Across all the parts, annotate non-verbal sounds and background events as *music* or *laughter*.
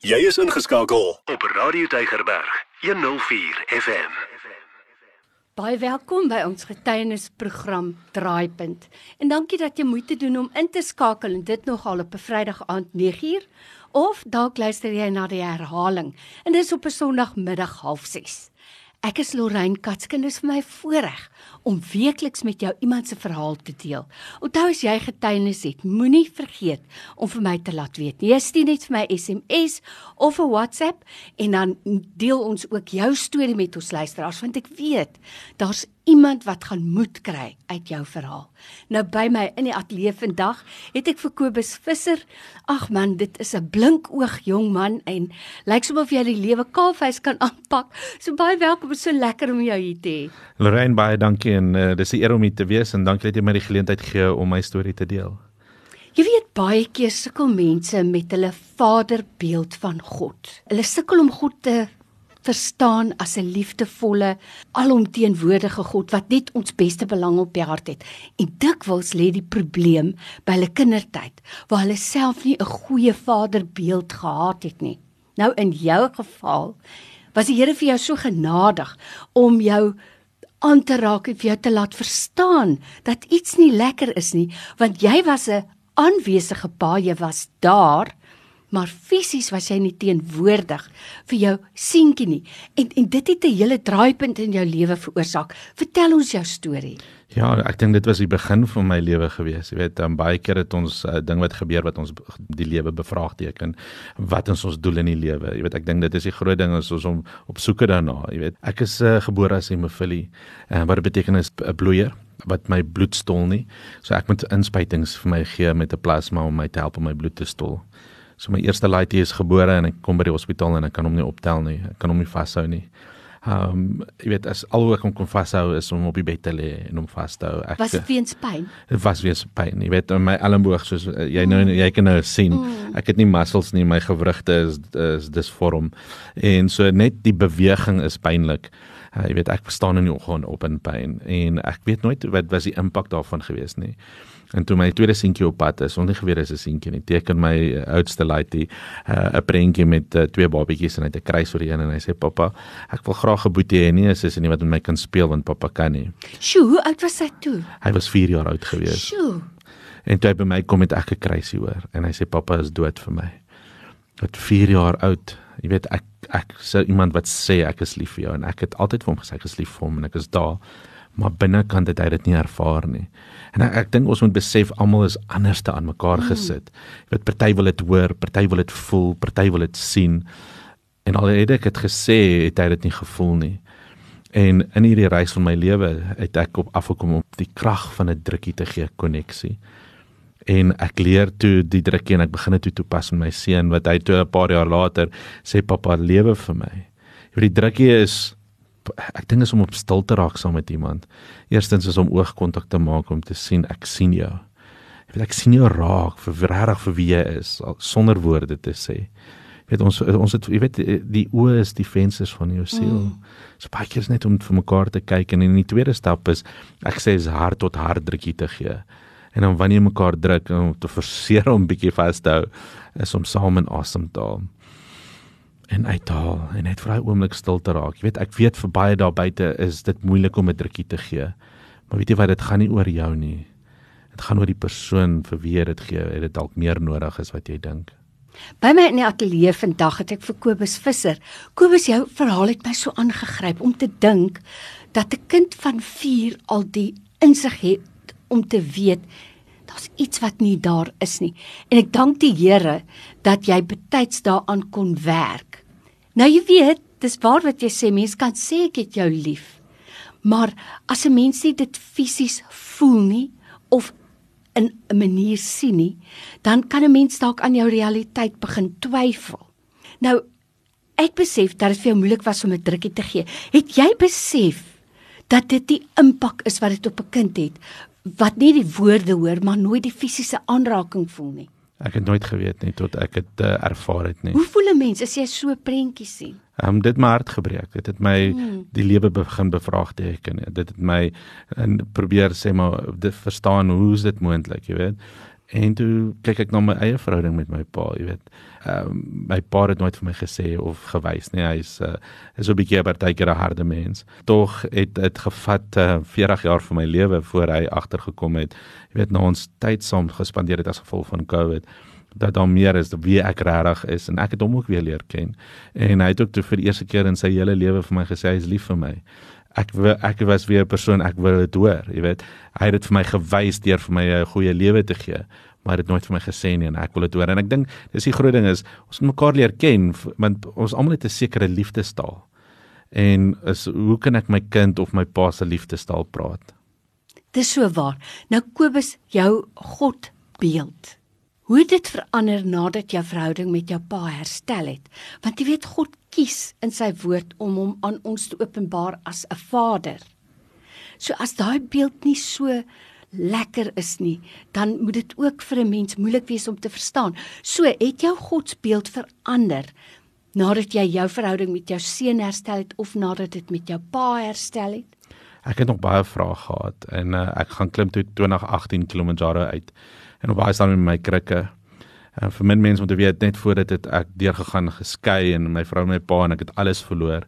Jy is ingeskakel op Radio Tygerberg 104 FM. Baie welkom by ons getuienisprogram Draaipunt. En dankie dat jy moeite doen om in te skakel en dit nogal op 'n Vrydag aand 9uur of dalk luister jy na die herhaling en dis op 'n Sondagmiddag 06:30. Ek is Lorraine Katskin, dis vir my voorreg om weekliks met jou iemand se verhaal te deel. Onthou as jy getuienis het, moenie vergeet om vir my te laat weet. Jy stuur net vir my SMS of 'n WhatsApp en dan deel ons ook jou storie met ons luisteraars want ek weet daar's iemand wat gaan moed kry uit jou verhaal. Nou by my in die ateljee vandag het ek vir Kobus Visser. Ag man, dit is 'n blinkoog jong man en lyk soms of jy die lewe kaalvuis kan aanpak. So baie welkom, so lekker om jou hier te hê. Lorraine, baie dankie en uh, dis 'n eer om hier te wees en dankie dat jy my die geleentheid gee om my storie te deel. Jy weet baie keer sukkel mense met hulle vaderbeeld van God. Hulle sukkel om God te verstaan as 'n liefdevolle, alomteenwoordige God wat net ons beste belang op die hart het. En dikwels lê die probleem by hulle kindertyd waar hulle self nie 'n goeie vaderbeeld gehad het nie. Nou in jou geval was die Here vir jou so genadig om jou aan te raak en vir jou te laat verstaan dat iets nie lekker is nie, want jy was 'n aanwesige pa, jy was daar, maar fisies was jy nie teenwoordig vir jou seentjie nie. En en dit het 'n hele draaipunt in jou lewe veroorsaak. Vertel ons jou storie. Ja, ek dink dit was die begin van my lewe gewees. Jy weet, um, baie keer het ons 'n uh, ding wat gebeur wat ons die lewe bevraagteken. Wat is ons doel in die lewe? Jy weet, ek dink dit is die groot ding is ons om op soeke daarna, jy weet. Ek is uh, gebore as 'n hemofilie. Uh, wat beteken is 'n bloeier wat my bloed stol nie. So ek moet inspuitings vir my gee met 'n plasma om my te help om my bloed te stol. So my eerste laaitie is gebore en ek kom by die hospitaal en ek kan hom nie optel nie. Ek kan hom nie vashou nie. Um, jy weet as alhoewel ek hom kon vashou is om op die bed te lê en hom vas te hou. Ek Was dit weens pyn? Dit was weens pyn. Jy weet my elmboog soos uh, jy nou jy kan nou sien. Mm. Ek het nie muscles nie, my gewrigte is is disvorm. En so net die beweging is pynlik. Uh, jy weet ek staan in die oggend op in pyn en ek weet nooit wat was die impak daarvan gewees nie. En toe my tweede seentjie op pad is, onthou geweet is 'n seentjie nie. Teken my uh, oudste laaitjie uh, 'n uh, prentjie met uh, twee babatjies en hy het 'n kruis oor die een en hy sê pappa, ek wil graag 'n boetie hê nie as is nie wat met my kan speel want pappa kan nie. Sjoe, hoe oud was hy toe? Hy was 4 jaar oud gewees. Sjoe. En toe hy by my kom met ek 'n kruisie hoor en hy sê pappa is dood vir my. Wat 4 jaar oud. Jy weet ek ek sê iemand wat sê ek is lief vir jou en ek het altyd vir hom gesê ek is lief vir hom en ek is daar maar binnekant het hy dit nie ervaar nie. En ek, ek dink ons moet besef almal is anderste aan mekaar hmm. gesit. Jy weet party wil dit hoor, party wil dit voel, party wil dit sien. En al het ek dit gesê, het hy dit nie gevoel nie. En in hierdie reis van my lewe het ek op afgekom om die krag van 'n drukkie te gee koneksie. En ek leer toe die drukkie en ek begin dit toe toepas met my seun wat hy toe 'n paar jaar later sê pappa lewe vir my. Jy weet die drukkie is ek dink is om op stil te raak saam met iemand. Eerstens is om oogkontak te maak om te sien ek sien jou. Ek weet ek sien jou raak vir regtig vir wie jy is sonder woorde te sê. Jy weet ons ons het jy weet die oë is die vensters van jou siel. Mm. So baie keer is net om vir mekaar te kyk en in die tweede stap is ek sê is hart tot hart drukkie te gee. En dan wanneer jy mekaar druk om te forceer om bietjie vas te hou is om saam in asem te haal en uithaal en net vir daai oomblik stil te raak. Jy weet, ek weet vir baie daar buite is dit moeilik om 'n drukkie te gee. Maar weet jy wat, dit gaan nie oor jou nie. Dit gaan oor die persoon vir wie jy dit gee. Het dit dalk meer nodig as wat jy dink. By my in die ateljee vandag het ek vir Kobus Visser. Kobus, jou verhaal het my so aangegryp om te dink dat 'n kind van 4 al die insig het om te weet daar's iets wat nie daar is nie. En ek dank die Here dat jy betyds daaraan kon werk. Nou jy weet, dis waar wat jy sê, mense kan sê ek het jou lief. Maar as 'n mens nie dit fisies voel nie of in 'n manier sien nie, dan kan 'n mens dalk aan jou realiteit begin twyfel. Nou ek besef dat dit vir jou moeilik was om 'n drukkie te gee. Het jy besef dat dit die impak is wat dit op 'n kind het wat nie die woorde hoor maar nooit die fisiese aanraking voel nie? Ek het nooit geweet nie tot ek dit uh, ervaar het nie. Hoe voel 'n mens as jy so prentjies sien? Ehm um, dit my hart gebreek. Dit het my hmm. die lewe begin bevraagteken. Dit het my en probeer sê maar dit verstaan hoe is dit moontlik, jy weet? En toe kyk ek na my eie verhouding met my pa, jy weet. Ehm um, my pa het nooit vir my gesê of gewys nie. Hy's uh, is so 'n bietjie 'n partykeer 'n harde mens. Tog het dit gevat uh, 40 jaar van my lewe voor hy agtergekom het. Jy weet, na ons tyd saam gespandeer het as gevolg van COVID dat daar meer is wie ek regtig is en ek het hom ook weer leer ken. En hy het ook vir die eerste keer in sy hele lewe vir my gesê hy is lief vir my ek wil, ek was weer 'n persoon ek wil dit hoor jy weet. Hy het dit vir my gewys deur vir my 'n goeie lewe te gee maar dit nooit vir my gesê nie en ek wil dit hoor. En ek dink dis die groot ding is ons moet mekaar leer ken want ons almal het 'n sekere liefdestaal. En is hoe kan ek my kind of my pa se liefdestaal praat? Dis so waar. Nou Kobus jou God beeld Hoe het dit verander nadat jou verhouding met jou pa herstel het? Want jy weet God kies in sy woord om hom aan ons te openbaar as 'n Vader. So as daai beeld nie so lekker is nie, dan moet dit ook vir 'n mens moeilik wees om te verstaan. So het jou godsbeeld verander nadat jy jou verhouding met jou seun herstel het of nadat dit met jou pa herstel het? Ek het nog baie vrae gehad en uh, ek gaan klim toe 2018 Kilimanjaro uit en op baie staan met my krikke. En vir min mense om te weet net voordat dit ek deurgegaan geskei en my vrou en my pa en ek het alles verloor.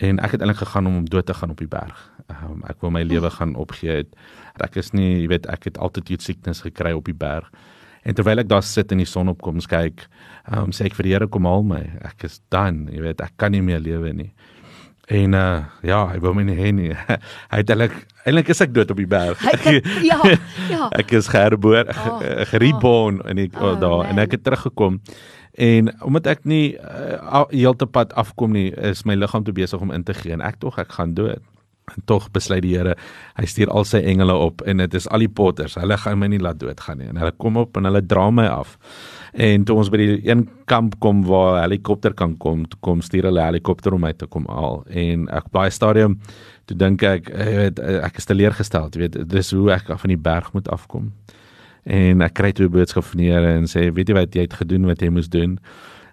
En ek het eintlik gegaan om om dood te gaan op die berg. Um, ek wou my lewe gaan opgee het. Ek is nie, jy weet, ek het altyd iets siektes gekry op die berg. En terwyl ek daar sit in die son opkom kyk, um, sê ek vir die Here kom haal my. Ek is dan, jy weet, ek kan nie meer lewe nie. En uh ja, hy wou my nie hê nie. *laughs* hy het eintlik eintlik is ek dood op die berg. Hy, *laughs* ja, ja. ek is gereboor, oh, gereborn oh. in die oh, daar man. en ek het teruggekom. En omdat ek nie uh, heeltemal afkom nie, is my liggaam te besig om in te gee en ek tog ek gaan dood. En tog besluit die Here, hy stuur al sy engele op en dit is al die potters. Hulle gaan my nie laat doodgaan nie. En hulle kom op en hulle dra my af. En toe ons by die een kamp kom waar helikopter kan kom, kom stuur hulle helikopter om my te kom haal. En ek by stadium toe dink ek, jy weet, ek is teleurgestel, jy weet, dis hoe ek van die berg moet afkom. En ek kry toe 'n boodskap van die Here en sê, weet jy wat jy het gedoen wat jy moes doen?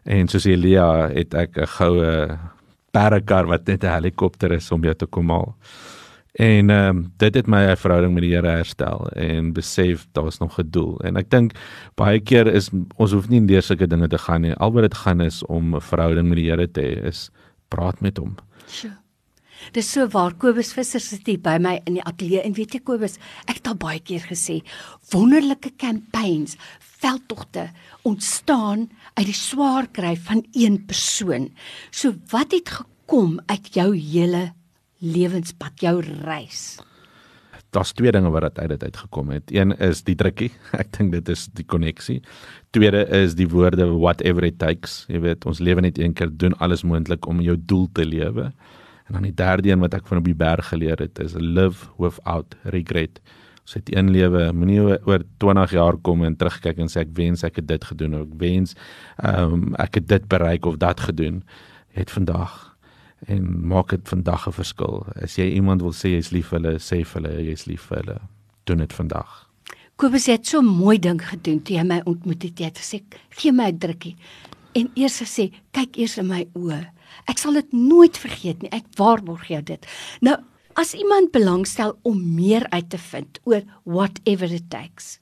En soos Elia het ek 'n goue perrekar wat net 'n helikopter is om jou te kom haal. En ehm um, dit het my verhouding met die Here herstel en besef daar's nog 'n doel. En ek dink baie keer is ons hoef nie deur sulke dinge te gaan nie. Al wat dit gaan is om 'n verhouding met die Here te hê, is praat met hom. Sjoe. Dis so waar Kobus Visser sit hier by my in die ateljee en weet jy Kobus, ek het al baie keer gesê, wonderlike campaigns, veldtogte ontstaan uit die swaar kry van een persoon. So wat het gekom uit jou hele lewenspad, jou reis? Daar's twee dinge wat uit dit uitgekom het. Een is die drukkie. *laughs* Ek dink dit is die koneksie. Tweede is die woorde whatever it takes. Jy weet, ons lewe net een keer, doen alles moontlik om jou doel te lewe. En dan die derde een wat ek van op die berg geleer het is live without regret. Ons het een lewe, moenie oor 20 jaar kom en terugkyk en sê ek wens ek het dit gedoen of ek wens ehm um, ek het dit bereik of dat gedoen. Het vandag en maak dit vandag 'n verskil. As jy iemand wil sê jy's lief vir hulle, sê vir hulle jy's lief vir hulle. Doen dit vandag. Kobus het so mooi ding gedoen toe hy my ontmoet het. Hy het gesê, "Gee my 'n drukkie." En eers gesê, "Kyk eers in my oë." Ek sal dit nooit vergeet nie. Ek waarborg jou dit. Nou, as iemand belangstel om meer uit te vind oor whatever it takes,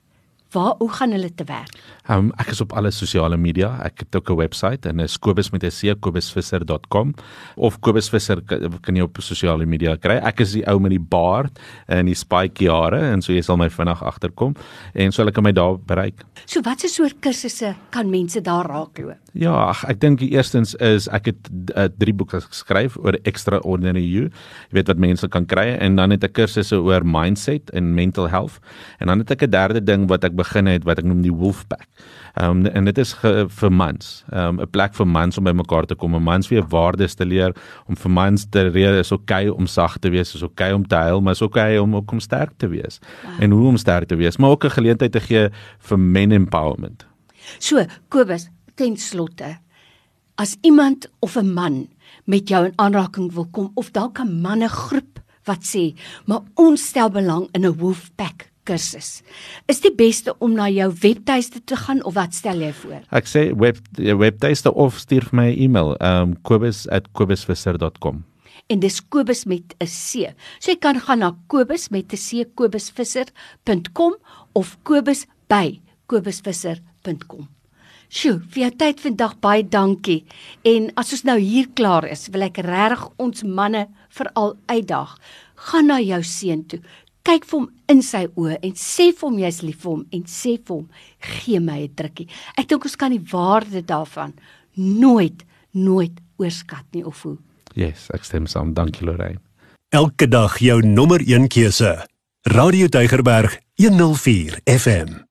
Waar hoe gaan hulle te werk? Um, ek is op alle sosiale media. Ek het ook 'n webwerf en is Kobus met 'n C kobusvisser.com of Kobus Visser kan jy op sosiale media kry. Ek is die ou met die baard en die spike hare en so jy sal my vinnig agterkom en so hulle kan my daar bereik. So watse soort kursusse kan mense daar raakloop? Ja, ek dink die eerstens is ek het uh, drie boeke geskryf oor extraordinary you. Jy weet wat mense kan kry en dan het ek kursusse oor mindset en mental health en dan het ek 'n derde ding wat ek begin het wat ek noem die Wolfpack. Ehm um, en dit is ge, vir mans. Ehm um, 'n plek vir mans om bymekaar te kom, om mans weer waardes te leer, om vir mans te leer is okay om sag te wees, is okay om te huil, maar is okay om ook om sterk te wees. Wow. En hoe om sterk te wees, maar ook 'n geleentheid te gee vir men empowerment. So, Kobus, ten slotte, as iemand of 'n man met jou in aanraking wil kom of dalk 'n manne groep wat sê, maar ons stel belang in 'n Wolfpack kursus. Is die beste om na jou webtuiste te gaan of wat stel jy voor? Ek sê web webtuiste of stuur vir my 'n e-mail, um kobus@kobusvisser.com. En dis Kobus met 'n C. So jy kan gaan na kobus met 'n C kobusvisser.com of kobus by kobusvisser.com. Sjoe, vir jou tyd vandag baie dankie. En as ons nou hier klaar is, wil ek regtig ons manne veral uitdaag. Gaan na jou seun toe. Kyk vir hom in sy oë en sê vir hom jy's lief vir hom en sê vir hom gee my 'n drukkie. Ek dink ons kan die waarde daarvan nooit nooit oorskat nie of hoe. Yes, ek stem saam. Dankie Lorraine. Elke dag jou nommer 1 keuse. Radio Deugerberg 104 FM.